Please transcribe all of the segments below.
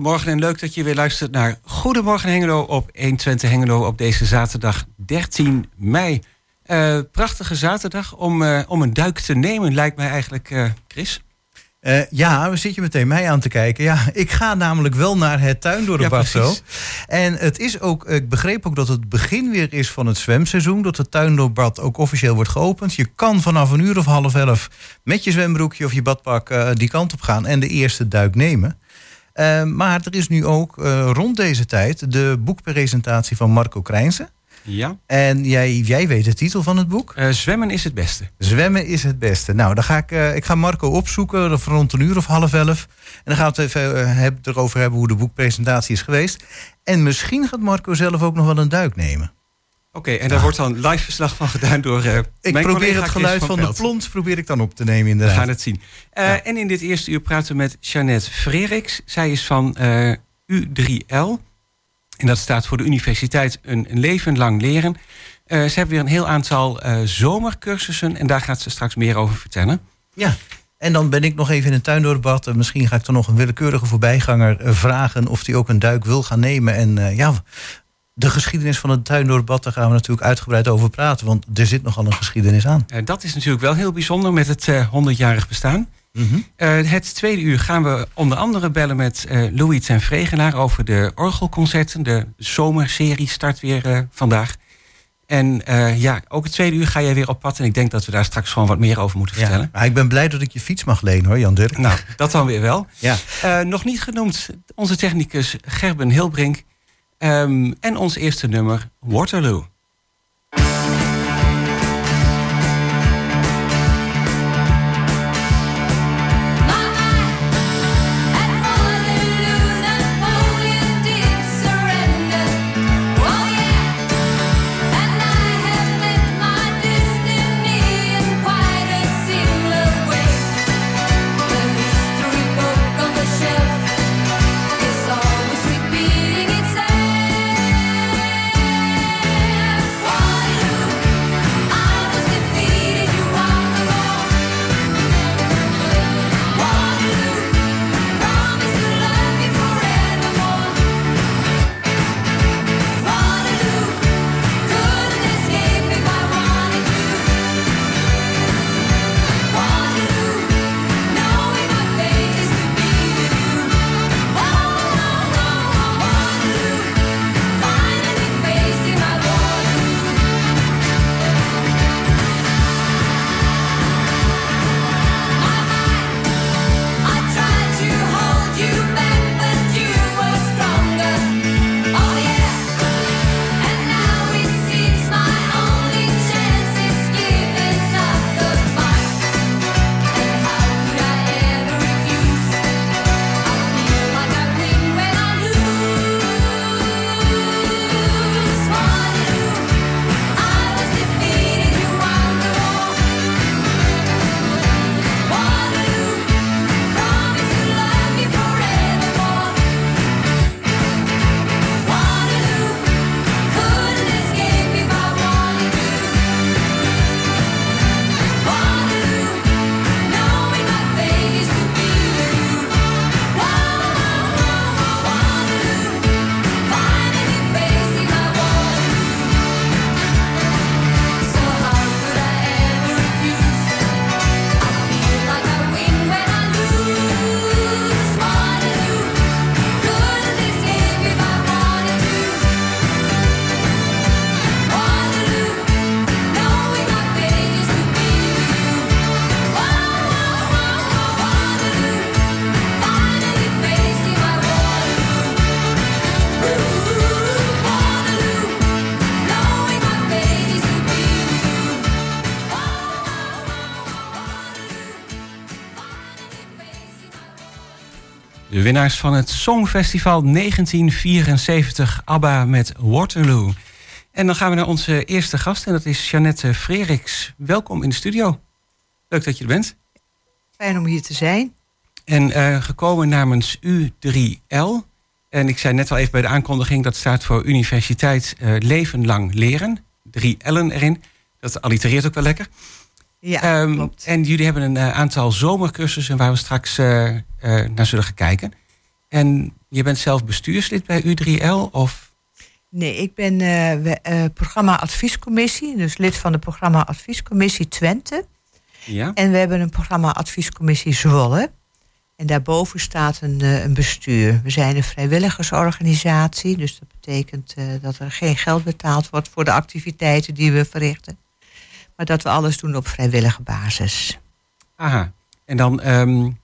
Goedemorgen en leuk dat je weer luistert naar Goedemorgen Hengelo op 120 Hengelo op deze zaterdag 13 mei. Uh, prachtige zaterdag om, uh, om een duik te nemen, lijkt mij eigenlijk, uh, Chris. ja, we zit je meteen mij aan te kijken. Ja, ik ga namelijk wel naar het tuindorp ja, En het is ook, ik begreep ook dat het begin weer is van het zwemseizoen. Dat het tuindoorbad ook officieel wordt geopend. Je kan vanaf een uur of half elf met je zwembroekje of je badpak die kant op gaan en de eerste duik nemen. Uh, maar er is nu ook uh, rond deze tijd de boekpresentatie van Marco Krijnsen. Ja. En jij, jij weet de titel van het boek? Uh, zwemmen is het beste. Zwemmen is het beste. Nou, dan ga ik, ik ga Marco opzoeken rond een uur of half elf. En dan gaan we het even erover hebben hoe de boekpresentatie is geweest. En misschien gaat Marco zelf ook nog wel een duik nemen. Oké, en daar wordt dan live verslag van gedaan door. Uh, ik probeer het geluid van, de plons probeer ik dan op te nemen. Inderdaad. We gaan het zien. Uh, En in dit eerste uur praten we met Jeannette Freriks. Zij is van uh, U3L. En dat staat voor de Universiteit Een, een Leven Lang Leren. ze hebben weer een heel aantal zomercursussen. En daar gaat ze straks meer over vertellen. Ja. En dan ben ik nog even in een tuindoorbad. Misschien ga ik dan nog een willekeurige voorbijganger vragen of die ook een duik wil gaan nemen. En ja, de geschiedenis van het tuindoorbad, daar gaan we natuurlijk uitgebreid over praten. Want er zit nogal een geschiedenis aan. Uh, dat is natuurlijk wel heel bijzonder met het uh, 100-jarig bestaan. Mm -hmm. uh, het tweede uur gaan we onder andere bellen met Louis en Vregelaar over de orgelconcerten. De zomerserie start weer vandaag. En ja, ook het tweede uur ga jij weer op pad. En ik denk dat we daar straks gewoon wat meer over moeten vertellen. Ja, ik ben blij dat ik je fiets mag lenen hoor, Jan Dirk. Nou, dat dan weer wel. Ja. nog niet genoemd, onze technicus Gerben Hilbrink. Um, en ons eerste nummer, Waterloo. Winnaars van het Songfestival 1974, ABBA met Waterloo. En dan gaan we naar onze eerste gast en dat is Jeannette Freriks. Welkom in de studio. Leuk dat je er bent. Fijn om hier te zijn. En uh, gekomen namens U3L. En ik zei net al even bij de aankondiging, dat staat voor Universiteit uh, Leven Lang Leren. Drie L'en erin. Dat allitereert ook wel lekker. Ja, um, klopt. En jullie hebben een uh, aantal zomercursussen waar we straks uh, uh, naar zullen gaan kijken. En je bent zelf bestuurslid bij U3L of? Nee, ik ben uh, programma adviescommissie, dus lid van de programma adviescommissie Twente. Ja. En we hebben een programma adviescommissie Zwolle. En daarboven staat een, een bestuur. We zijn een vrijwilligersorganisatie, dus dat betekent dat er geen geld betaald wordt voor de activiteiten die we verrichten. Maar dat we alles doen op vrijwillige basis. Aha. En dan um,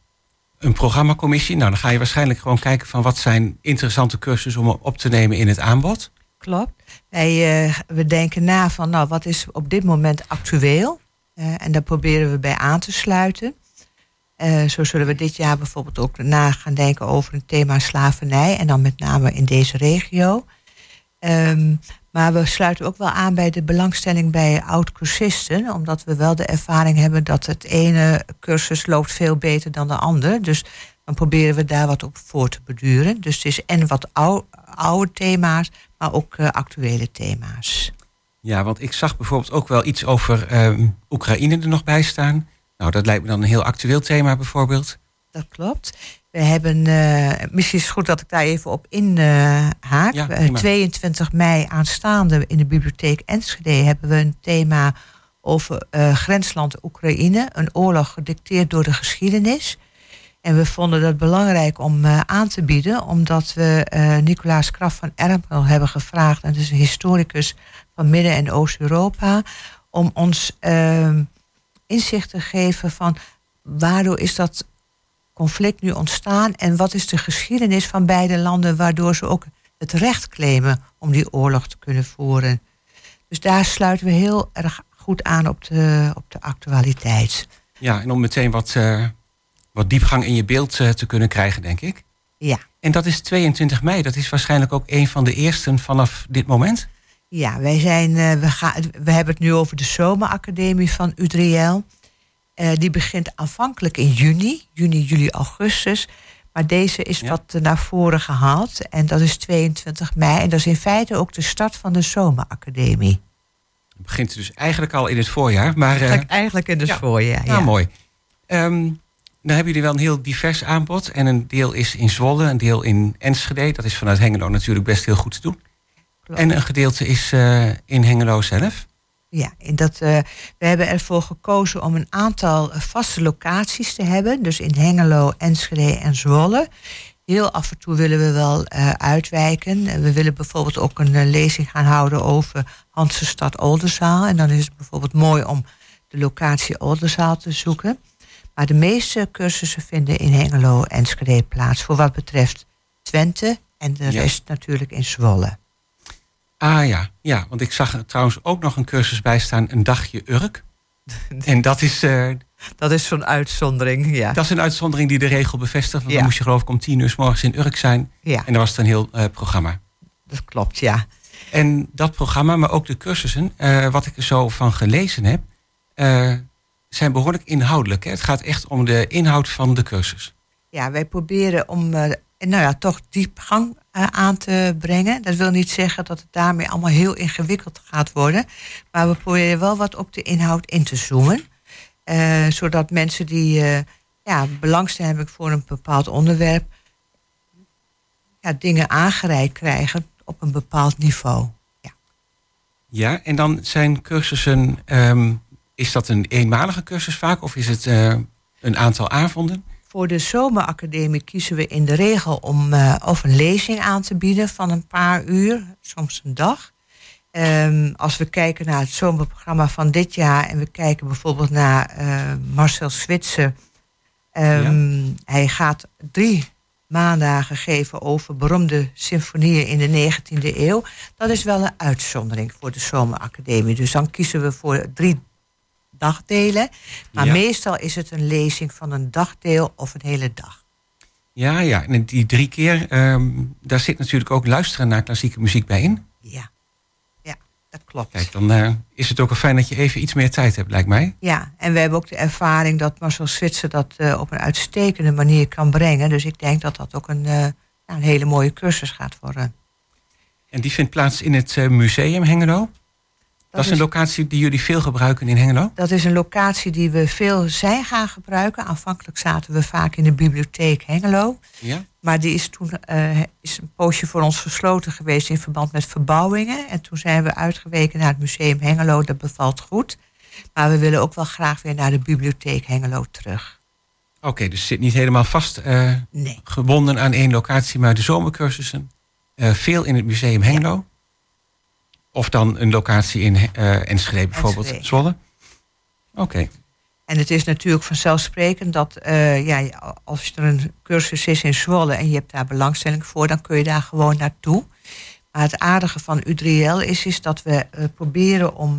een programmacommissie. Nou, dan ga je waarschijnlijk gewoon kijken van wat zijn interessante cursussen om op te nemen in het aanbod. Klopt. Wij, uh, we denken na van nou, wat is op dit moment actueel? Uh, en daar proberen we bij aan te sluiten. Uh, zo zullen we dit jaar bijvoorbeeld ook na gaan denken over een thema slavernij. En dan met name in deze regio. Um, maar we sluiten ook wel aan bij de belangstelling bij oud-cursisten. Omdat we wel de ervaring hebben dat het ene cursus loopt veel beter dan de ander. Dus dan proberen we daar wat op voor te beduren. Dus het is en wat oude thema's, maar ook uh, actuele thema's. Ja, want ik zag bijvoorbeeld ook wel iets over uh, Oekraïne er nog bij staan. Nou, dat lijkt me dan een heel actueel thema bijvoorbeeld. Dat klopt. We hebben, uh, misschien is het goed dat ik daar even op inhaak. Uh, uh, 22 mei aanstaande in de bibliotheek Enschede hebben we een thema over uh, grensland Oekraïne. Een oorlog gedicteerd door de geschiedenis. En we vonden dat belangrijk om aan te bieden, omdat we Nicolaas Kraf van Ermel hebben gevraagd, en dat is een historicus van Midden- en Oost-Europa, om ons uh, inzicht te geven van waardoor is dat conflict nu ontstaan en wat is de geschiedenis van beide landen waardoor ze ook het recht claimen om die oorlog te kunnen voeren. Dus daar sluiten we heel erg goed aan op de, op de actualiteit. Ja, en om meteen wat, uh, wat diepgang in je beeld uh, te kunnen krijgen, denk ik. Ja. En dat is 22 mei, dat is waarschijnlijk ook een van de eersten vanaf dit moment? Ja, wij zijn, uh, we, gaan, we hebben het nu over de Zomeracademie van Udriel. Uh, die begint aanvankelijk in juni, juni, juli, augustus. Maar deze is ja. wat naar voren gehaald. En dat is 22 mei. En dat is in feite ook de start van de Zomeracademie. Het begint dus eigenlijk al in het voorjaar. Maar, uh, eigenlijk in het ja. voorjaar, ja. ja. mooi. Um, dan hebben jullie wel een heel divers aanbod. En een deel is in Zwolle, een deel in Enschede. Dat is vanuit Hengelo natuurlijk best heel goed te doen. Klopt. En een gedeelte is uh, in Hengelo zelf. Ja, en dat, uh, we hebben ervoor gekozen om een aantal vaste locaties te hebben. Dus in Hengelo, Enschede en Zwolle. Heel af en toe willen we wel uh, uitwijken. We willen bijvoorbeeld ook een uh, lezing gaan houden over Hansestad Oldenzaal. En dan is het bijvoorbeeld mooi om de locatie Oldenzaal te zoeken. Maar de meeste cursussen vinden in Hengelo en Enschede plaats. Voor wat betreft Twente en de ja. rest natuurlijk in Zwolle. Ah ja, ja, want ik zag er trouwens ook nog een cursus bij staan, een dagje Urk. en dat is... Uh, dat is zo'n uitzondering, ja. Dat is een uitzondering die de regel bevestigt. Want ja. dan moest je geloof ik om tien uur s morgens in Urk zijn. Ja. En dan was het een heel uh, programma. Dat klopt, ja. En dat programma, maar ook de cursussen, uh, wat ik er zo van gelezen heb, zijn behoorlijk inhoudelijk. Hè? Het gaat echt om de inhoud van de cursus. Ja, wij proberen om nou ja, toch diepgang aan te brengen. Dat wil niet zeggen dat het daarmee allemaal heel ingewikkeld gaat worden. Maar we proberen wel wat op de inhoud in te zoomen. Uh, zodat mensen die uh, ja, belangstelling hebben voor een bepaald onderwerp... Ja, dingen aangereikt krijgen op een bepaald niveau. Ja, ja en dan zijn cursussen... Um, is dat een eenmalige cursus vaak of is het een aantal avonden? Voor de zomeracademie kiezen we in de regel om uh, of een lezing aan te bieden van een paar uur, soms een dag. Um, als we kijken naar het zomerprogramma van dit jaar en we kijken bijvoorbeeld naar uh, Marcel Switser. Um, ja. Hij gaat drie maandagen geven over beroemde symfonieën in de 19e eeuw. Dat is wel een uitzondering voor de zomeracademie. Dus dan kiezen we voor drie dagdelen. Maar ja. meestal is het een lezing van een dagdeel of een hele dag. Ja, ja. En die drie keer, um, daar zit natuurlijk ook luisteren naar klassieke muziek bij in. Ja, ja dat klopt. Kijk, dan uh, is het ook wel fijn dat je even iets meer tijd hebt, lijkt mij. Ja, en we hebben ook de ervaring dat Marcel Zwitser dat uh, op een uitstekende manier kan brengen. Dus ik denk dat dat ook een, uh, een hele mooie cursus gaat worden. En die vindt plaats in het museum Hengelo? Dat, is een locatie die jullie veel gebruiken in Hengelo? Dat is een locatie die we veel zijn gaan gebruiken. Aanvankelijk zaten we vaak in de bibliotheek Hengelo. Ja. Maar die is toen uh, is een poosje voor ons gesloten geweest in verband met verbouwingen. En toen zijn we uitgeweken naar het museum Hengelo. Dat bevalt goed. Maar we willen ook wel graag weer naar de bibliotheek Hengelo terug. Oké, dus zit niet helemaal vast uh, nee. gebonden aan één locatie, maar de zomercursussen uh, veel in het museum Hengelo. Of dan een locatie in uh, Enschede bijvoorbeeld, Enschede. Zwolle? Oké. En het is natuurlijk vanzelfsprekend dat uh, ja, als er een cursus is in Zwolle en je hebt daar belangstelling voor, dan kun je daar gewoon naartoe. Maar het aardige van U3L is, is dat we uh, proberen om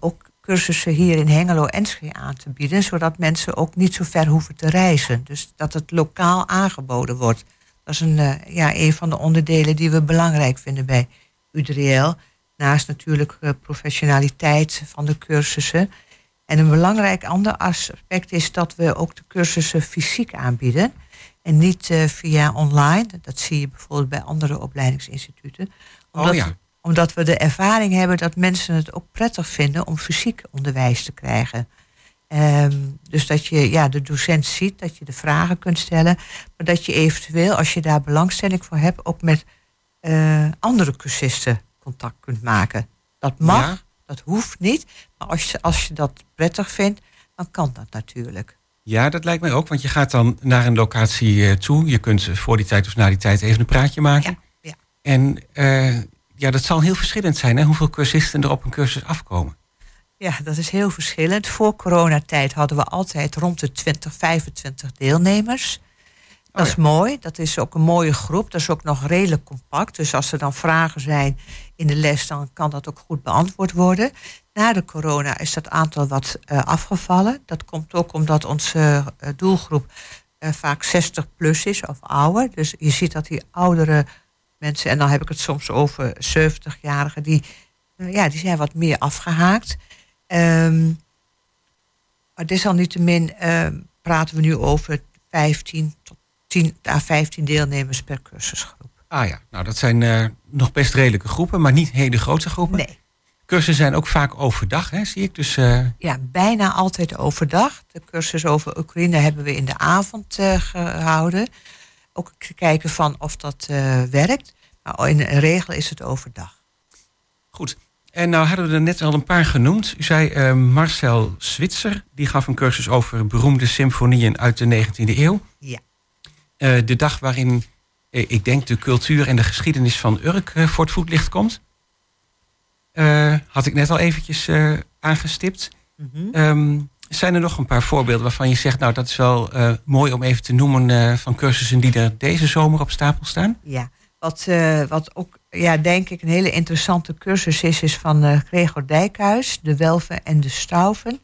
ook cursussen hier in Hengelo en Enschede aan te bieden, zodat mensen ook niet zo ver hoeven te reizen. Dus dat het lokaal aangeboden wordt. Dat is een, ja, een van de onderdelen die we belangrijk vinden bij U3L. Naast natuurlijk professionaliteit van de cursussen. En een belangrijk ander aspect is dat we ook de cursussen fysiek aanbieden. En niet uh, via online. Dat zie je bijvoorbeeld bij andere opleidingsinstituten. Omdat, oh ja. omdat we de ervaring hebben dat mensen het ook prettig vinden om fysiek onderwijs te krijgen. Um, dus dat je ja, de docent ziet, dat je de vragen kunt stellen. Maar dat je eventueel, als je daar belangstelling voor hebt, ook met uh, andere cursisten contact kunt maken. Dat mag, dat hoeft niet. Maar als je, als je dat prettig vindt, dan kan dat natuurlijk. Ja, dat lijkt mij ook. Want je gaat dan naar een locatie eh, toe. Je kunt voor die tijd of na die tijd even een praatje maken. Ja, ja. En uh, ja, dat zal heel verschillend zijn. Hè? Hoeveel cursisten er op een cursus afkomen. Ja, dat is heel verschillend. Voor coronatijd hadden we altijd rond de 20, 25 deelnemers. Dat oh is mooi. Dat is ook een mooie groep. Dat is ook nog redelijk compact. Dus als er dan vragen zijn in de les, dan kan dat ook goed beantwoord worden. Na de corona is dat aantal wat uh, afgevallen. Dat komt ook omdat onze uh, doelgroep uh, vaak 60 plus is of ouder. Dus je ziet dat die oudere mensen, en dan heb ik het soms over 70-jarigen, die, ja, die zijn wat meer afgehaakt. Um, maar desalniettemin praten we nu over 15 tot 10 à 15 deelnemers per cursusgroep. Ah ja, nou dat zijn uh, nog best redelijke groepen, maar niet hele grote groepen. Nee. Cursussen zijn ook vaak overdag, hè, zie ik. Dus, uh... Ja, bijna altijd overdag. De cursus over Oekraïne hebben we in de avond uh, gehouden. Ook kijken van of dat werkt. Maar in regel is het overdag. Goed. En nou hadden we er net al een paar genoemd. U zei Marcel Zwitser, die gaf een cursus over beroemde symfonieën uit de 19e eeuw. Ja. de dag waarin eh, ik denk de cultuur en de geschiedenis van Urk eh, voor het voetlicht komt. Had ik net al eventjes aangestipt. Mm um, zijn er nog een paar voorbeelden waarvan je zegt, nou dat is wel mooi om even te noemen van cursussen die er deze zomer op stapel staan? Ja, wat, wat ook ja, denk ik een hele interessante cursus is, is van Gregor Dijkhuis, de Welven en de Stauven.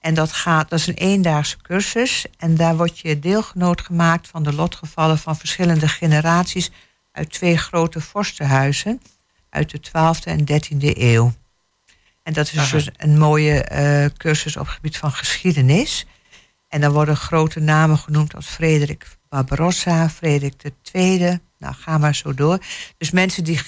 En dat, gaat, dat is een eendaagse cursus. En daar word je deelgenoot gemaakt van de lotgevallen van verschillende generaties uit twee grote vorstenhuizen uit de 12e en 13e eeuw. En dat is dus een mooie uh, cursus op het gebied van geschiedenis. En dan worden grote namen genoemd als Frederik Barbarossa, Frederik II. Nou, ga maar zo door. Dus mensen die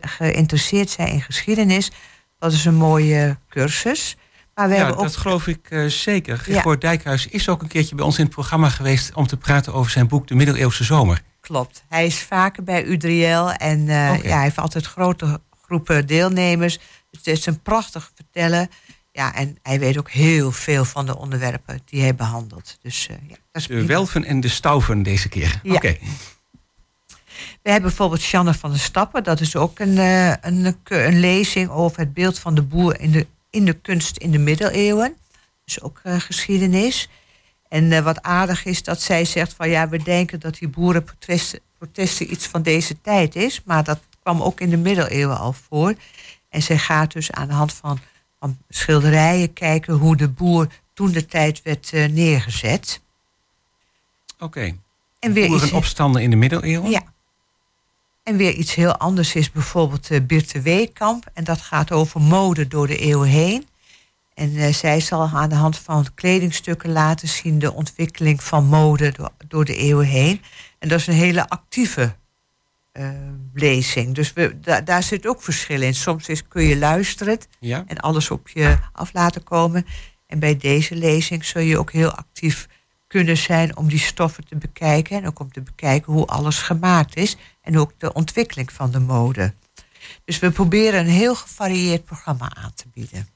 geïnteresseerd zijn in geschiedenis, dat is een mooie cursus. Maar we ja, dat geloof ik uh, zeker. Ja. Dijkhuis is ook een keertje bij ons in het programma geweest... om te praten over zijn boek De Middeleeuwse Zomer. Klopt. Hij is vaker bij U3L en uh, ja, hij heeft altijd grote groepen deelnemers. Dus het is een prachtig vertellen. Ja, en hij weet ook heel veel van de onderwerpen die hij behandelt. Dus, uh, ja, dat is de welven en de stauven deze keer. Ja. Oké. We hebben bijvoorbeeld Sjanne van der Stappen. Dat is ook een, een, een lezing over het beeld van de boer in de in de kunst in de middeleeuwen. Dus ook uh, geschiedenis. En uh, wat aardig is dat zij zegt van ja, we denken dat die boerenprotesten protesten iets van deze tijd is. Maar dat kwam ook in de middeleeuwen al voor. En zij gaat dus aan de hand van, van schilderijen kijken hoe de boer toen de tijd werd uh, neergezet. Oké. Okay. En weer boerenopstanden in de middeleeuwen? Ja. En weer iets heel anders is bijvoorbeeld uh, Birte Weekamp. En dat gaat over mode door de eeuwen heen. En uh, zij zal aan de hand van kledingstukken laten zien de ontwikkeling van mode door, door de eeuwen heen. En dat is een hele actieve lezing. Dus we, daar zit ook verschil in. Soms is, kun je luisteren en alles op je af laten komen. En bij deze lezing zul je ook heel actief kunnen zijn om die stoffen te bekijken. En ook om te bekijken hoe alles gemaakt is. En ook de ontwikkeling van de mode. Dus we proberen een heel gevarieerd programma aan te bieden.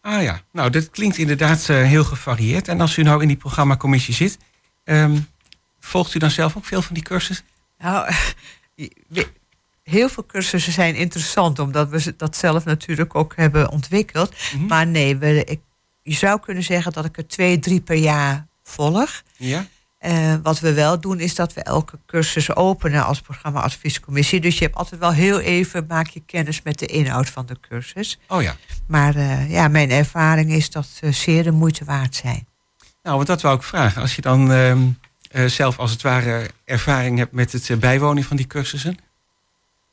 Ah ja, nou dat klinkt inderdaad uh, heel gevarieerd. En als u nou in die programmacommissie zit, ehm, volgt u dan zelf ook veel van die cursussen? Nou, heel veel cursussen zijn interessant, omdat we dat zelf natuurlijk ook hebben ontwikkeld. Mhm. Maar nee, we, ik, je zou kunnen zeggen dat ik er twee, drie per jaar volg. Ja. Uh, wat we wel doen is dat we elke cursus openen als programma adviescommissie. Dus je hebt altijd wel heel even maak je kennis met de inhoud van de cursus. Oh ja. Maar uh, ja, mijn ervaring is dat ze zeer de moeite waard zijn. Nou, want dat wou ik vragen. Als je dan uh, zelf als het ware ervaring hebt met het bijwonen van die cursussen,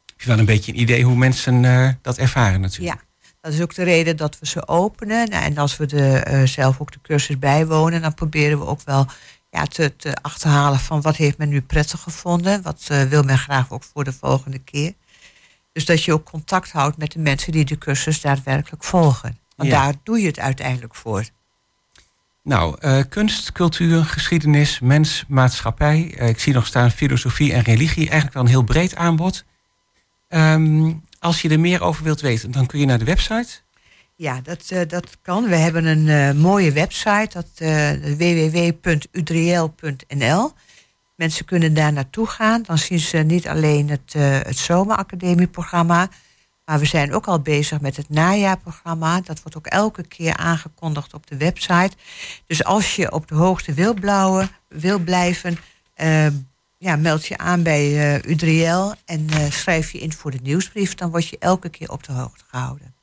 heb je dan een beetje een idee hoe mensen dat ervaren natuurlijk. Ja. Dat is ook de reden dat we ze openen. Nou, en als we de, zelf ook de cursus bijwonen, dan proberen we ook wel ja, te, te, achterhalen van wat heeft men nu prettig gevonden. Wat uh, wil men graag ook voor de volgende keer. Dus dat je ook contact houdt met de mensen die de cursus daadwerkelijk volgen. Want daar doe je het uiteindelijk voor. Nou, uh, kunst, cultuur, geschiedenis, mens, maatschappij. Uh, ik zie nog staan filosofie en religie. Eigenlijk wel een heel breed aanbod. Um, als je er meer over wilt weten, dan kun je naar de website ja, dat, uh, dat kan. We hebben een uh, mooie website, dat uh, www.udriel.nl. Mensen kunnen daar naartoe gaan. Dan zien ze niet alleen het, het zomeracademieprogramma, maar we zijn ook al bezig met het najaarprogramma. Dat wordt ook elke keer aangekondigd op de website. Dus als je op de hoogte wil, blauwen, wil blijven, ja, meld je aan bij Udriel en schrijf je in voor de nieuwsbrief. Dan word je elke keer op de hoogte gehouden.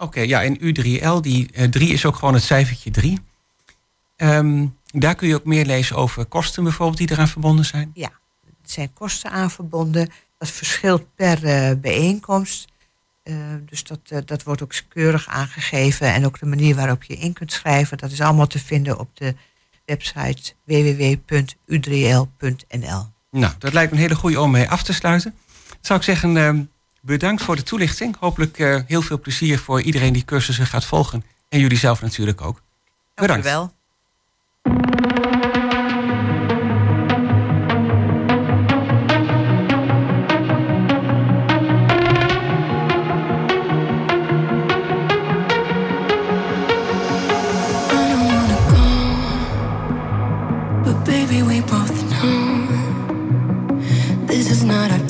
Oké, ja, en U3L, die uh, eh, 3 is ook gewoon het cijfertje 3. Um, ehm, daar kun je ook meer lezen over kosten bijvoorbeeld die eraan verbonden zijn? Ja, er zijn kosten aan verbonden. Dat verschilt per uh, bijeenkomst. Uh, dus dat, dat wordt ook keurig aangegeven. En ook de manier waarop je in kunt schrijven, dat is allemaal te vinden op de website www.u3l.nl. Nou, dat lijkt me een hele goede om mee af te sluiten. Zou ik zeggen, ehm, Bedankt voor de toelichting. Hopelijk uh, heel veel plezier voor iedereen die cursussen gaat volgen. En jullie zelf natuurlijk ook. Bedankt. Dank wel. Baby, we both know this is not our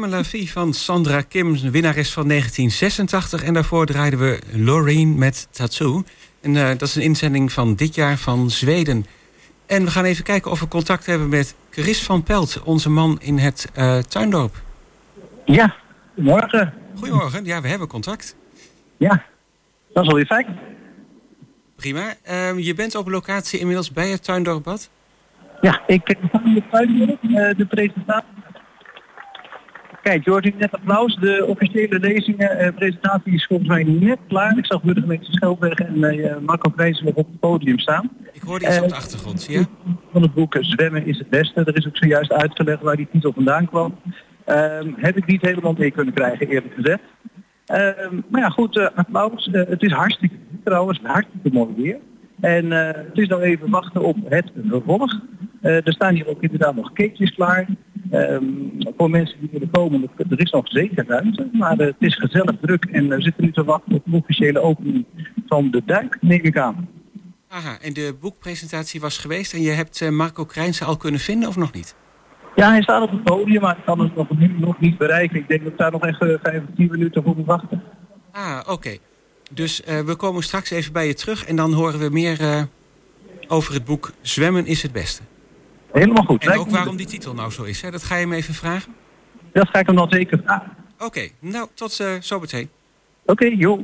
J'aime la vie van Sandra Kim, winnares van 1986. En daarvoor draaiden we Loreen met Tattoo. En uh, dat is een inzending van dit jaar van Zweden. En we gaan even kijken of we contact hebben met Chris van Pelt, onze man in het uh, tuindorp. Ja, goedemorgen. Goedemorgen, ja, we hebben contact. Ja, dat is wel weer fijn. Prima. Uh, je bent op locatie inmiddels bij het tuindorpbad? Ja, ik sta in het tuindorp, uh, de presentatie. Kijk, je hoort net applaus. De officiële lezingen, uh, presentatie is volgens mij net klaar. Ik zag burgemeester Schelberg en uh, Marco Vrijs nog op het podium staan. Ik hoorde iets op de achtergrond, zie je? Van het boek Zwemmen is het beste. Er is ook zojuist uitgelegd waar die titel vandaan kwam. Ehm, heb ik niet helemaal mee kunnen krijgen, eerlijk gezegd. Ehm, maar ja, goed, uh, applaus. Uh, het is hartstikke trouwens, hartstikke mooi weer. En uh, het is nou even wachten op het vervolg. er staan hier ook inderdaad nog cakejes klaar. Um, voor mensen die willen komen, er is nog zeker ruimte. Maar het is gezellig druk en we zitten nu te wachten op de officiële opening van de duik, neem ik aan. Aha, en de boekpresentatie was geweest en je hebt Marco Krijnse al kunnen vinden of nog niet? Ja, hij staat op het podium, maar ik kan het nog, nu nog niet bereiken. Ik denk dat ik daar nog echt uh, 5 of 10 minuten voor moet wachten. Ah, oké. Okay. Dus uh, we komen straks even bij je terug en dan horen we meer uh, over het boek Zwemmen is het beste. Helemaal goed. En ook waarom die titel nou zo is, hè? dat ga je hem even vragen? Dat ga ik hem dan zeker vragen. Oké, okay. nou tot uh, zo meteen. Oké, okay, joh.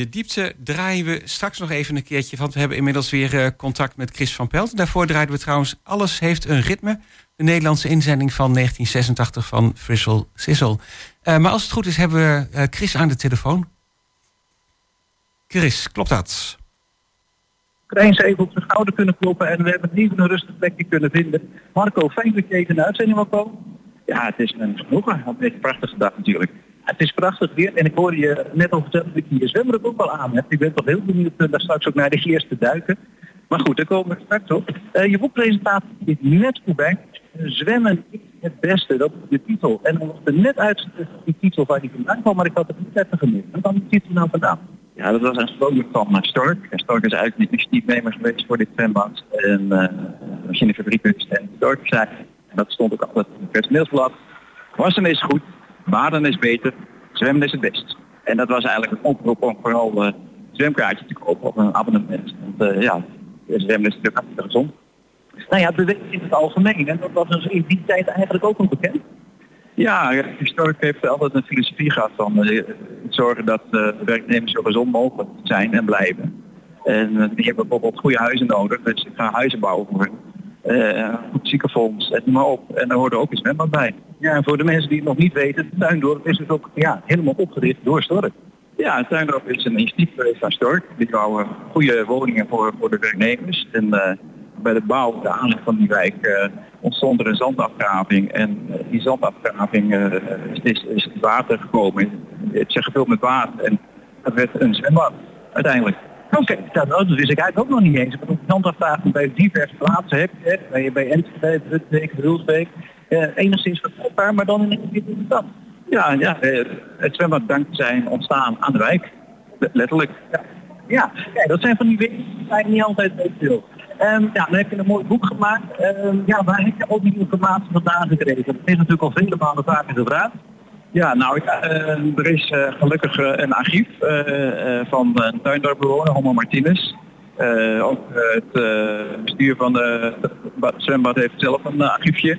De diepte draaien we straks nog even een keertje. Want we hebben inmiddels weer uh, contact met Chris van Pelt. Daarvoor draaiden we trouwens Alles heeft een ritme. De Nederlandse inzending van 1986 van Frizzle Sizzle. Uh, maar als het goed is, hebben we uh, Chris aan de telefoon. Chris, klopt dat? Eens even op de schouder kunnen kloppen en we hebben even een rustig plekje kunnen vinden. Marco, fijn dat je even de uitzending wil komen. Ja, het is een genoegen. Een prachtige dag natuurlijk. Het is prachtig weer en ik hoorde je net al vertellen dat je je zwembroek ook al aan hebt. Ik ben toch heel benieuwd uh, daar straks ook naar de eerste duiken. Maar goed, daar komen we straks op. Uh, je boekpresentatie is net voorbij. Zwemmen is het beste, dat is de titel. En dan was er net uit die titel waar die vandaan kwam, maar ik had het niet even gemist. Wat kwam die titel nou vandaan? Ja, dat was een slogan van Stork. En Stork is eigenlijk niet initiatiefnemer geweest voor dit zwembad. En uh, machinefabriek en Stork zei, en dat stond ook altijd in het personeelsblad, wassen is goed, baden is beter, zwemmen is het best. En dat was eigenlijk een oproep om vooral een uh, zwemkaartje te kopen of een abonnement. Want uh, ja, zwemmen is natuurlijk hartstikke gezond. Nou ja, beweging in het algemeen. En dat was dus in die tijd eigenlijk ook nog bekend. Ja, Historic heeft altijd een filosofie gehad van uh, zorgen dat uh, de werknemers zo gezond mogelijk zijn en blijven. En die hebben bijvoorbeeld goede huizen nodig, dus ik ga huizen bouwen voor uh, ziekenfonds, et maar op. En daar hoorde ook een zwembad bij. Ja, en voor de mensen die het nog niet weten, het Tuindorp is dus ook ja, helemaal opgericht door Stork. Ja, het Tuindorp is een initiatief van Stork. Die bouwen goede woningen voor, voor de werknemers. En uh, bij de bouw, de aanleg van die wijk, uh, ontstond er een zandafgraving. En die zandafgraving is, is het water gekomen. Het is gevuld met water en dat werd een zwembad uiteindelijk. Oké, okay, dat wist ik eigenlijk ook nog niet eens. Ik zandafgraving bij diverse plaatsen heb je, bij, bij Enschede, Drutbeek, Hulsbeek uh, enigszins verkrijgbaar, maar dan in een stad. Ja, ja uh, het zwembad zijn ontstaan aan de wijk. Letterlijk. Ja, ja dat zijn van die dingen die zijn niet altijd veel. Um, ja, dan heb je een mooi boek gemaakt. Um, ja, waar heb je ook die informatie vandaan gekregen? Dat is natuurlijk al vele maanden vaker gevraagd. Ja, nou, ja, uh, er is uh, gelukkig uh, een archief van een tuindorpbewoner, Homo Martinez. ook het bestuur van de, zwembad heeft zelf een archiefje.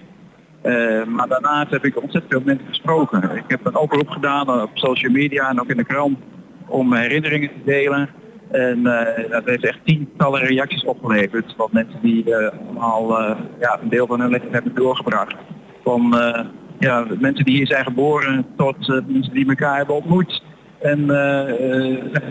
Maar daarnaast heb ik ontzettend veel mensen gesproken. Ik heb een oproep gedaan op social media en ook in de krant om herinneringen te delen. En uh, dat heeft echt tientallen reacties opgeleverd van mensen die allemaal ja, een deel van hun leven hebben doorgebracht. Van ja, mensen die hier zijn geboren tot mensen die elkaar hebben ontmoet. En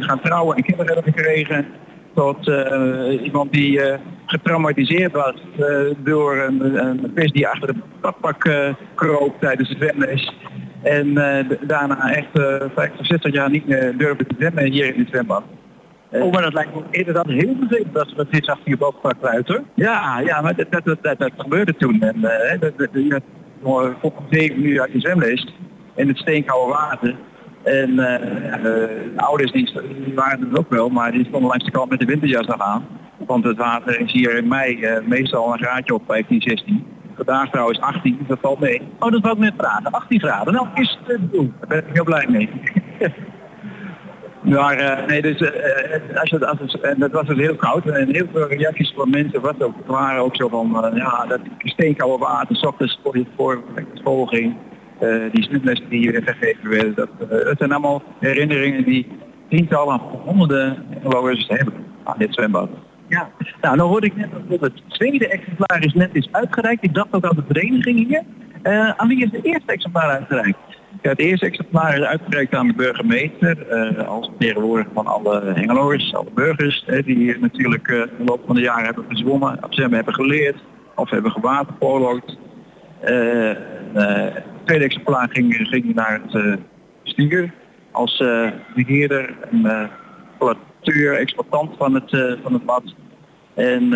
gaan trouwen en kinderen hebben gekregen tot uh, iemand die uh, getraumatiseerd was uh, door een, een pest die achter de pakpak kroop tijdens het zwemles. En daarna echt 50, 60 jaar niet meer durfde te zwemmen hier in het zwembad. Oh, maar dat lijkt me inderdaad heel vervelend dat ze dat vis achter je pakpak kluiten. Ja, ja, maar dat, dat, dat, dat, gebeurde toen. En dat, dat, voor zeven uur uit je zwemles in het steenkoude water. En uh, de ouders die, die, waren het ook wel, maar die stonden langs de kant met de winterjas nog aan. Want het water is hier in mei uh, meestal een graadje op 15, 16. Vandaag trouwens 18, dus dat valt mee. Oh, dat ik net vragen. 18 graden. Nou, is het doen. Daar ben ik heel blij mee. maar uh, nee, dus als het, als het, en dat was dus heel koud en heel veel reacties van mensen was ook, waren ook zo van, ja, dat steenkoude water, s ochtends voor je voor die snoeplessen die gegeven werden. Dat, het zijn allemaal herinneringen die tientallen, honderden inwoners hebben aan dit zwembad. Ja, nou dan hoorde ik net dat het tweede exemplaar is net is uitgereikt. Ik dacht ook aan de vereniging hier. Aan wie is de eerste exemplaar uitgereikt? Het eerste exemplaar is uitgereikt aan de burgemeester uh, als vertegenwoordiger van alle Hengeloers, alle burgers die hier natuurlijk uh, de loop van de jaren hebben gezwommen, ze hebben geleerd of hebben gewaterpolo'd. Uh, het tweede exemplaar ging, naar het bestuur als beheerder en uh, exploitant van het, van het bad. En,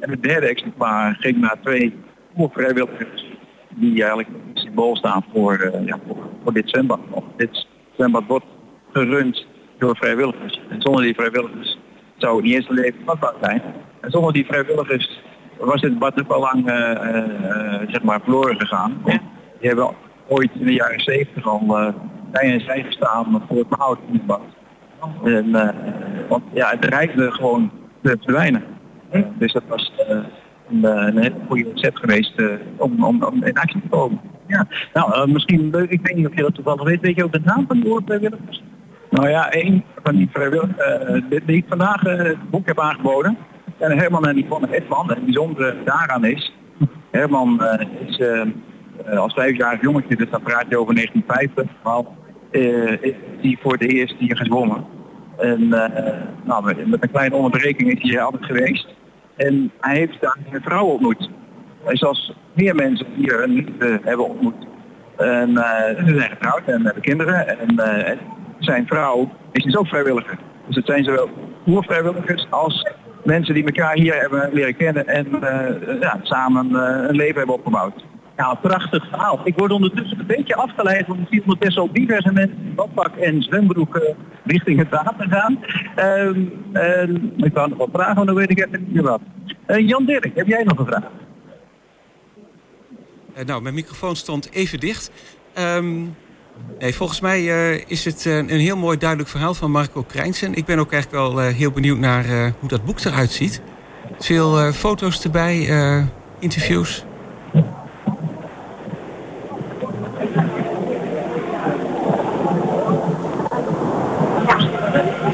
en het derde exemplaar ging naar twee vrijwilligers die eigenlijk symbool staan voor, ja, voor, voor, dit zwembad. Dit zwembad wordt gerund door vrijwilligers. En zonder die vrijwilligers zou het niet eens een leven vatbaar zijn. En zonder die vrijwilligers was het bad ook al lang zeg maar verloren gegaan. Die hebben ooit in de jaren 70 al bij en zij gestaan voor het behoud van het bad. En, want ja, het dreigde gewoon te verdwijnen. Dus dat was een, een hele goede recept geweest om, om, om in actie te komen. Ja, nou, misschien, ik weet niet of je dat toevallig weet, weet je ook de naam van die woordvrijwilligers? Nou ja, een van die vrijwilligers die ik vandaag het boek heb aangeboden. En Herman en Yvonne Edman. Het bijzondere daaraan is, Herman is als vijfjarig jongetje, dus dan praat je over 1950, al, is die voor de eerste hier gezwommen. En nou, met een kleine onderbreking is hij altijd geweest. En hij heeft daar een vrouw ontmoet. En zoals meer mensen hier een liefde hebben ontmoet. En ze zijn getrouwd en hebben kinderen. En zijn vrouw is dus ook vrijwilliger. Dus het zijn zowel oervrijwilligers als mensen die elkaar hier hebben leren kennen en uh, ja, samen een leven hebben opgebouwd. Ja, prachtig verhaal. Ik word ondertussen een beetje afgeleid, want ik zie dat best wel diverse mensen in badpak en zwembroek uh, richting het water gaan. Um, ik kan nog wat vragen, maar dan weet ik even niet wat. Jan Dirk, heb jij nog een vraag? nou, mijn microfoon stond even dicht. Um, Nee, volgens mij is het een heel mooi duidelijk verhaal van Marco Krijnsen. Ik ben ook eigenlijk wel heel benieuwd naar hoe dat boek eruit ziet. Veel foto's erbij, interviews.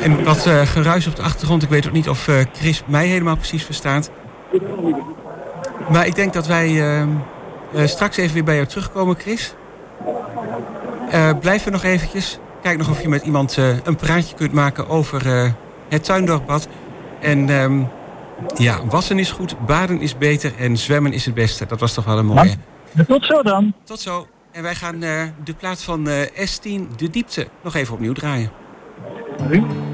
En wat geruis op de achtergrond. Ik weet ook niet of Chris mij helemaal precies verstaat. Maar ik denk dat wij straks even weer bij jou terugkomen, Chris. Uh, blijf er nog eventjes. Kijk nog of je met iemand uh, een praatje kunt maken over uh, het tuindorpbad. En um, ja, wassen is goed, baden is beter en zwemmen is het beste. Dat was toch wel een mooie. Ja, tot zo dan. Tot zo. En wij gaan de plaats van S10, de diepte, nog even opnieuw draaien. Nee.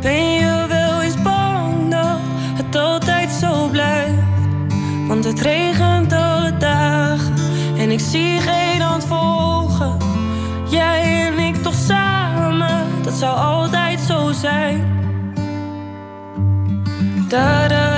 Ben je wel eens bang dat het altijd zo blijft? Want het regent alle dagen en ik zie geen hand volgen. Jij en ik toch samen, dat zou altijd zo zijn. Da da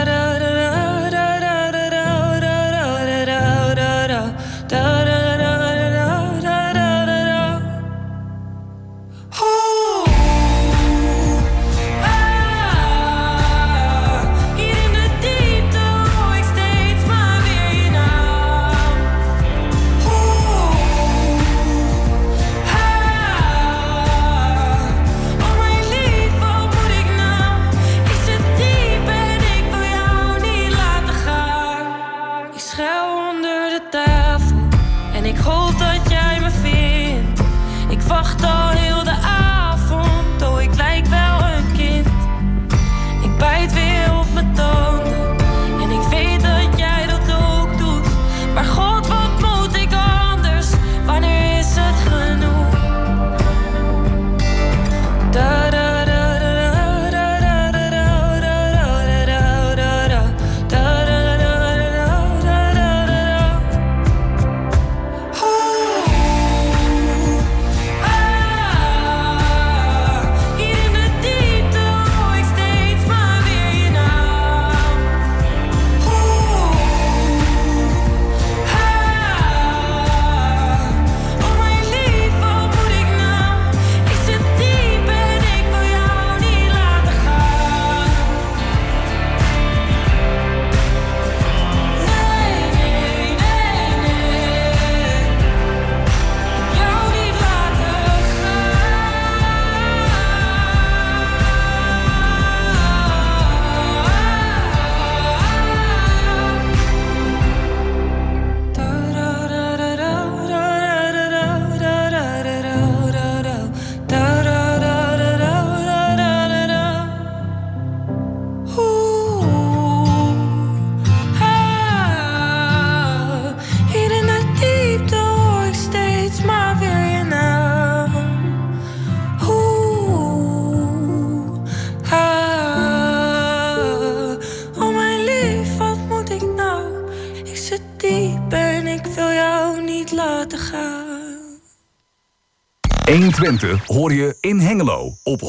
120 hoor je in Hengelo op 105.8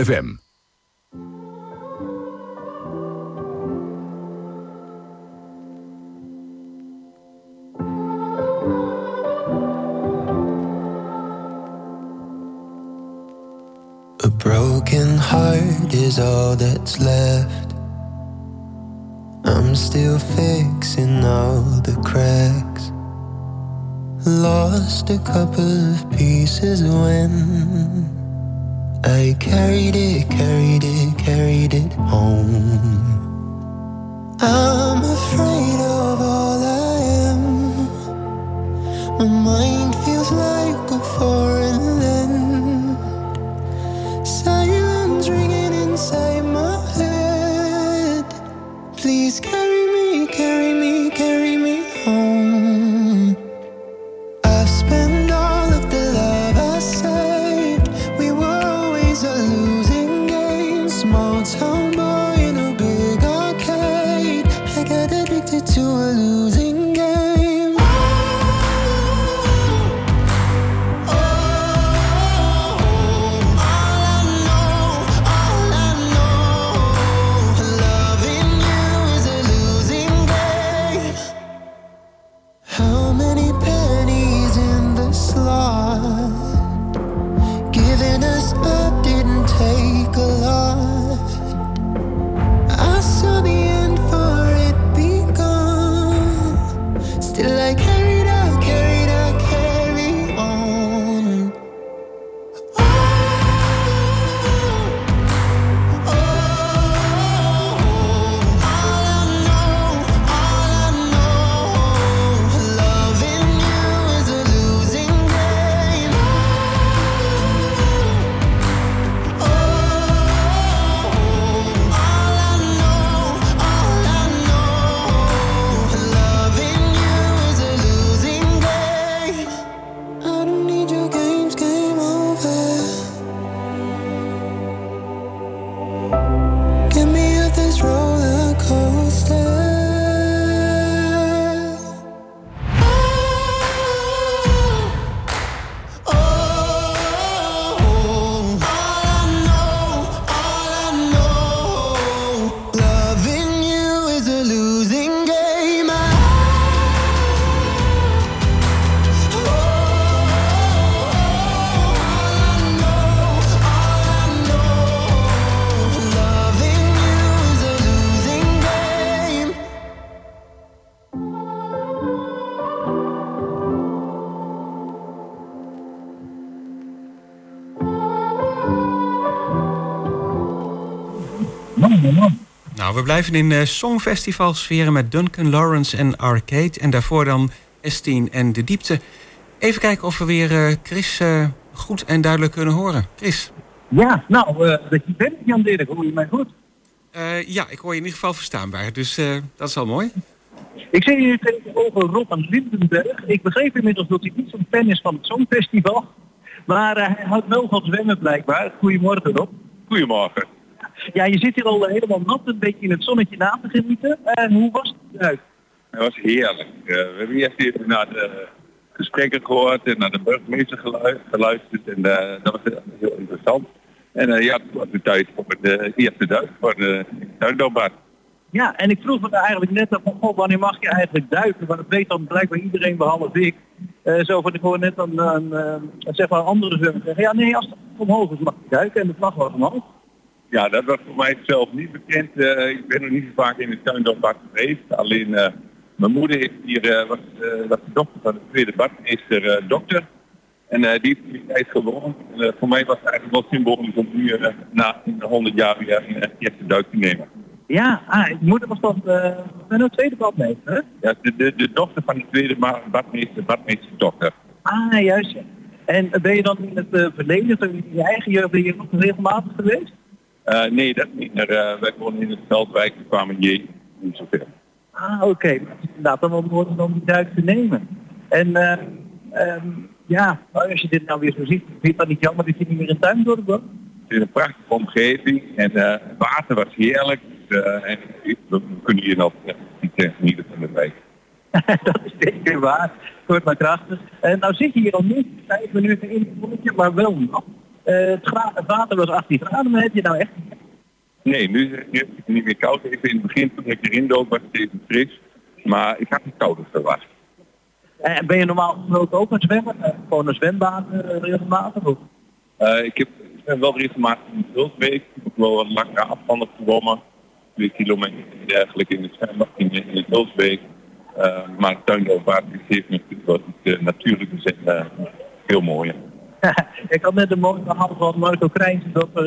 FM. A broken heart is all that's left. I'm still fixing all the cracks. Lost a couple of pieces when I carried it, carried it, carried it home. I'm afraid of all I am. My mind feels like a foreign blijven in uh, songfestival sferen met Duncan Lawrence en Arcade. En daarvoor dan S10 en De Diepte. Even kijken of we weer uh, Chris uh, goed en duidelijk kunnen horen. Chris. Ja, nou, dat je bent Jan Dirk, hoor je mij goed? ja, ik hoor je in ieder geval verstaanbaar. Dus dat is al mooi. Ik zie hier tegenover Robin Lindenberg. Ik begreep inmiddels dat hij niet zo'n fan is van het Songfestival. Maar hij houdt wel van zwemmen blijkbaar. Goedemorgen Rob. Goedemorgen. Ja, je zit hier al helemaal nat, een beetje in het zonnetje na te genieten. En hoe was het eruit? Het was heerlijk. Uh, we hebben eerst even naar de gesprekken gehoord en naar de burgemeester geluisterd. En uh, dat was heel interessant. En uh, ja, het was de tijd voor de eerste duik voor de tuindoopbad. Ja, en ik vroeg me daar eigenlijk net af van, god, wanneer mag je eigenlijk duiken? Want dat weet dan blijkbaar iedereen behalve ik. Uh, zo van, ik hoor net een, een, een, zeg maar andere zeggen, ja nee, als het omhoog is mag je duiken en de vlag was omhoog. Ja, dat was voor mij zelf niet bekend. Uh, ik ben nog niet zo vaak in het tuindoorbad geweest. Alleen uh, mijn moeder is hier, was, was de dochter van de tweede badmeester dokter. En die heeft die tijd gewonnen. voor mij was het eigenlijk wel symbolisch om nu na 100 jaar weer een eerste duik te nemen. Ja, ah, moeder was dan uh, een tweede badmeester, hè? Ja, de, de, de dochter van de tweede badmeester, dokter. Ah, juist. Ja. En ben je dan in het uh, verleden, in je eigen jeugd, ben je nog regelmatig geweest? Uh, nee, dat niet. Maar, uh, wij wonen in het Veldwijk, we kwamen je niet zoveel. Ah, oké. Okay. Inderdaad, dan worden dan die duik te nemen. En uh, um, ja, als je dit nou weer zo ziet, vind je dat niet jammer dat je niet meer in tuin door Het is een prachtige omgeving en het water was heerlijk. en we kunnen hier nog niet genieten van de wijk. dat is zeker waar. Kort maar krachtig. En nou zit je hier al niet vijf minuten in het zonnetje, maar wel nog. Het, het, water was 18 graden, maar heb je nou echt... Nee, nu is het niet meer koud. Ik in het begin toen ik erin dook was het even fris. Maar ik had het kouder verwacht. En ben je normaal gesproken ook een zwemmer? Gewoon een zwembaan regelmatig? Of? ik heb ik ben wel regelmatig in de Hulsbeek. Ik heb wel wat langere afstanden gewonnen. Twee kilometer dergelijke in het in, in het Hulsbeek. Uh, maar het tuinloopwaard heeft natuurlijk wat natuurlijke zin uh, veel mooier. ik had net een verhaal van Marco Krijns dat er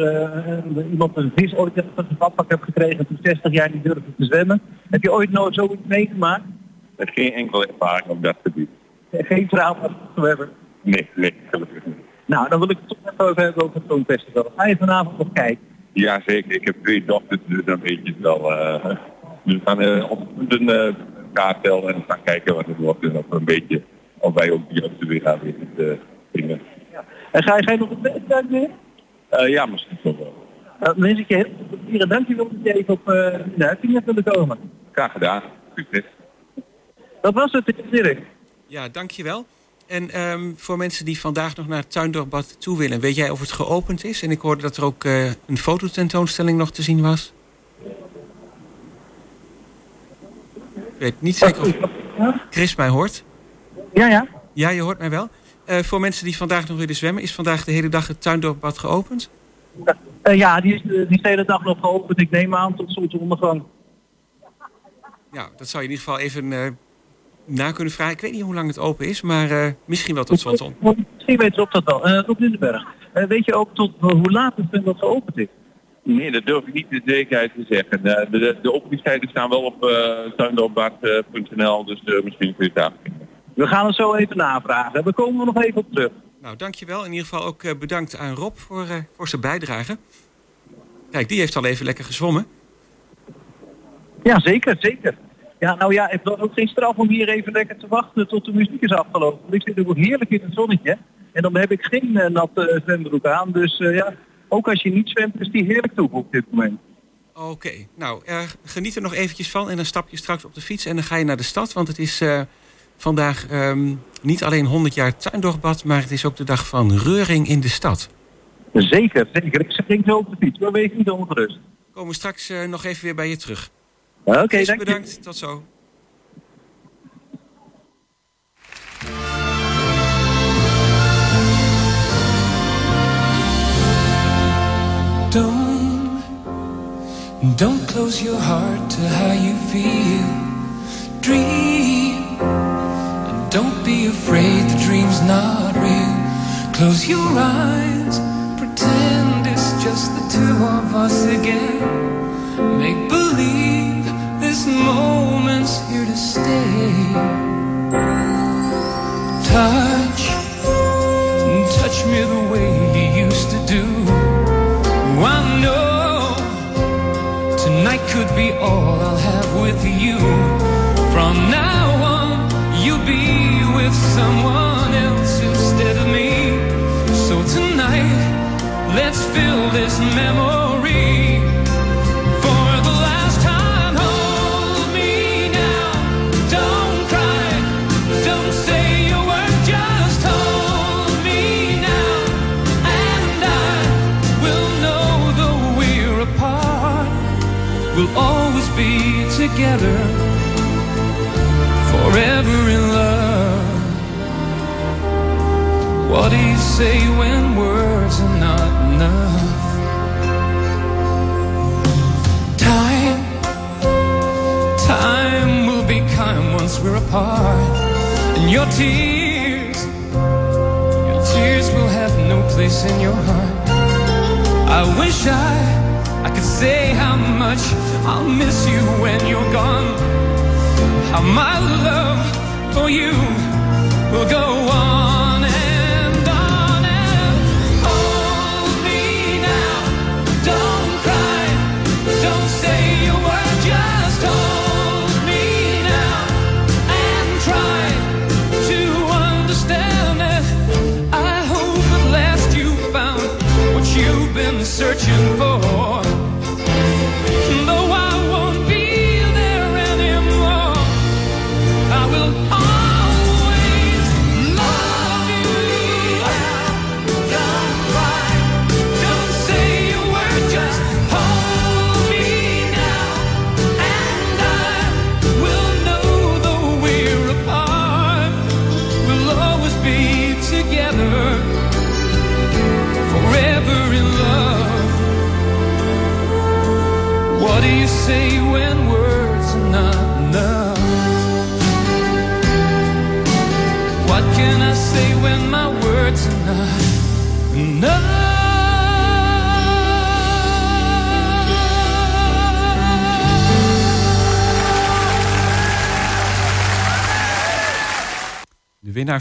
uh, iemand een vis ooit van zijn badpak heeft gekregen toen 60 jaar niet durfde te zwemmen. Heb je ooit nooit zoiets meegemaakt? Is geen enkele ervaring op dat gebied. Geen trauma hebben? Nee, nee, gelukkig niet. Nou, dan wil ik het toch even over hebben over het Songfestival. Ga je vanavond nog kijken? Ja, zeker. Ik heb twee dochters, dus dan weet je het wel. Uh, we gaan uh, op een kaart tellen en gaan kijken wat het wordt. En of een beetje, of wij ook de juiste weer gaan weten te brengen. Ja. En ga je, ga je nog een wedstrijd weer? Uh, ja, misschien toch wel. Uh, dan wens ik je heel veel plezier dankjewel dat je even op uh, de uitzending hebt willen komen. Graag gedaan. Succes. Dat was het, Dirk. Ja, dankjewel. En um, voor mensen die vandaag nog naar het Tuindorpbad toe willen... weet jij of het geopend is? En ik hoorde dat er ook uh, een fototentoonstelling nog te zien was. Ik weet niet zeker of Chris mij hoort. Ja, ja. Ja, je hoort mij wel. Uh, voor mensen die vandaag nog willen zwemmen... is vandaag de hele dag het Tuindorpbad geopend? Uh, ja, die is, die is de hele dag nog geopend. Ik neem aan tot zonsondergang. Ja, dat zou je in ieder geval even na kunnen vragen. Ik weet niet hoe lang het open is, maar uh, misschien wel tot zonsond. Misschien weet je op dat wel. Uh, tot Lindenberg. Uh, weet je ook tot hoe laat het zwembad geopend is? Nee, dat durf ik niet de zekerheid te zeggen. De, de, de openingstijden staan wel op uh, tuindorpbad.nl, dus misschien kun je het daar vinden. We gaan het zo even navragen. We komen er nog even op terug. Nou, dankjewel. In ieder geval ook bedankt aan Rob voor, voor zijn bijdrage. Kijk, die heeft al even lekker gezwommen. Ja, zeker, zeker. Ja, nou ja, het was ook geen straf om hier even lekker te wachten tot de muziek is afgelopen. Want ik zit ook heerlijk in het zonnetje. En dan heb ik geen uh, natte uh, zwembroek aan. Dus uh, ja, ook als je niet zwemt, is die heerlijk toe op dit moment. Oké, okay. nou, geniet er nog eventjes van en dan stap je straks op de fiets en dan ga je naar de stad. Want het is vandaag um, niet alleen 100 jaar tuindorpbad, maar het is ook de dag van reuring in de stad. Zeker, zeker. Ik spring zo op de fiets, maar wees niet ongerust. Komen we straks nog even weer bij je terug. Oké, okay, dank bedankt. Je. Tot zo. Don't, don't close your heart to how you feel. Dream, don't be afraid the dream's not real. Close your eyes, pretend it's just the two of us again. Make believe this moment's here to stay. Touch, touch me the way you used to do. I know tonight could be all I'll have with you. Someone else instead of me. So tonight, let's fill this memory. For the last time, hold me now. Don't cry, don't say a word, just hold me now. And I will know we're apart, we'll always be together, forever say when words are not enough? Time, time will be kind once we're apart, and your tears, your tears will have no place in your heart. I wish I, I could say how much I'll miss you when you're gone. How my love for you will go on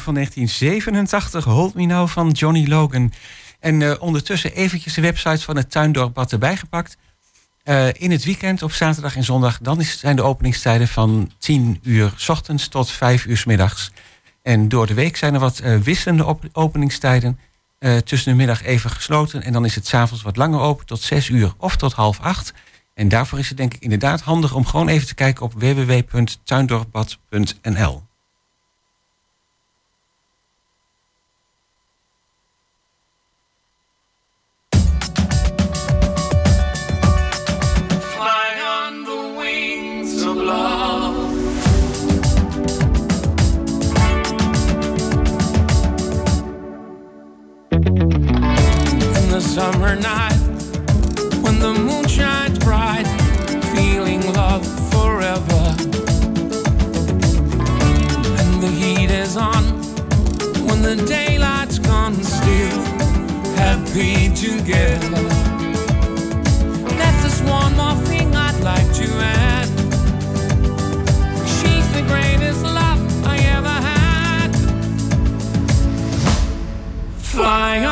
van 1987, Hold Me Now van Johnny Logan. En uh, ondertussen eventjes de websites van het Tuindorp wat erbij gepakt. Uh, in het weekend op zaterdag en zondag, dan zijn de openingstijden van 10 uur s ochtends tot 5 uur s middags. En door de week zijn er wat uh, wisselende op openingstijden. tussen de middag even gesloten en dan is het s'avonds wat langer open tot 6 uur of tot half 8. En daarvoor is het denk ik inderdaad handig om gewoon even te kijken op www.tuindorpbad.nl. the daylight's gone, still happy together. That's just one more thing I'd like to add. She's the greatest love I ever had. Fly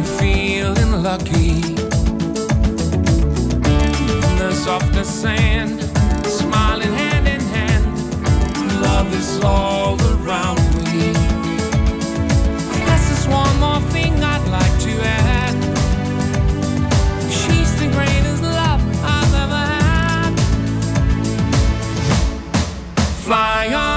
I'm feeling lucky. In the softest sand, smiling hand in hand, love is all around me. That's just one more thing I'd like to add. She's the greatest love I've ever had. Fly on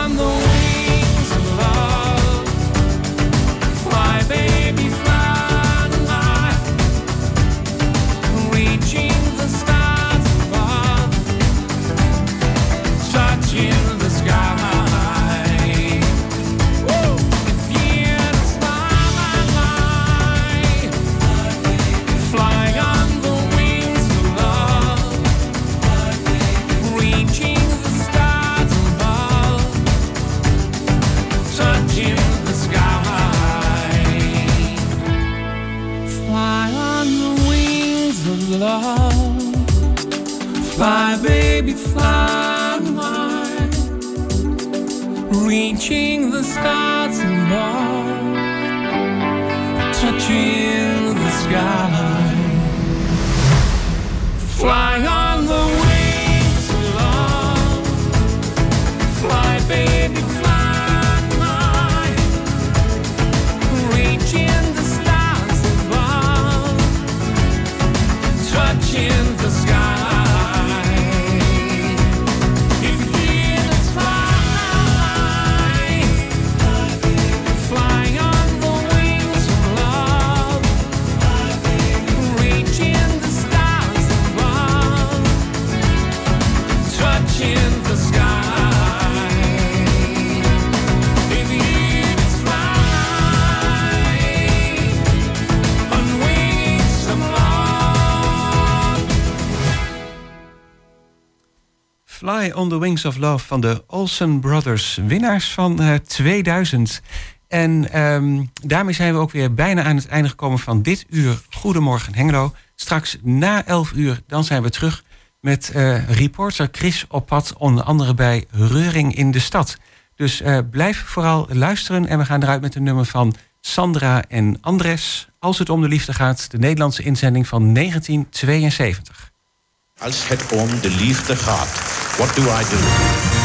Touching the sky. Fly on On the Wings of Love van de Olsen Brothers. Winnaars van eh, 2000. En ehm, daarmee zijn we ook weer bijna aan het einde gekomen van dit uur. Goedemorgen Hengelo. Straks na 11 uur, dan zijn we terug met eh, reporter Chris op pad. Onder andere bij Reuring in de stad. Dus eh, blijf vooral luisteren. En we gaan eruit met een nummer van Sandra en Andres. Als het om de liefde gaat, de Nederlandse inzending van 1972. Als het om de liefde gaat, what do I do?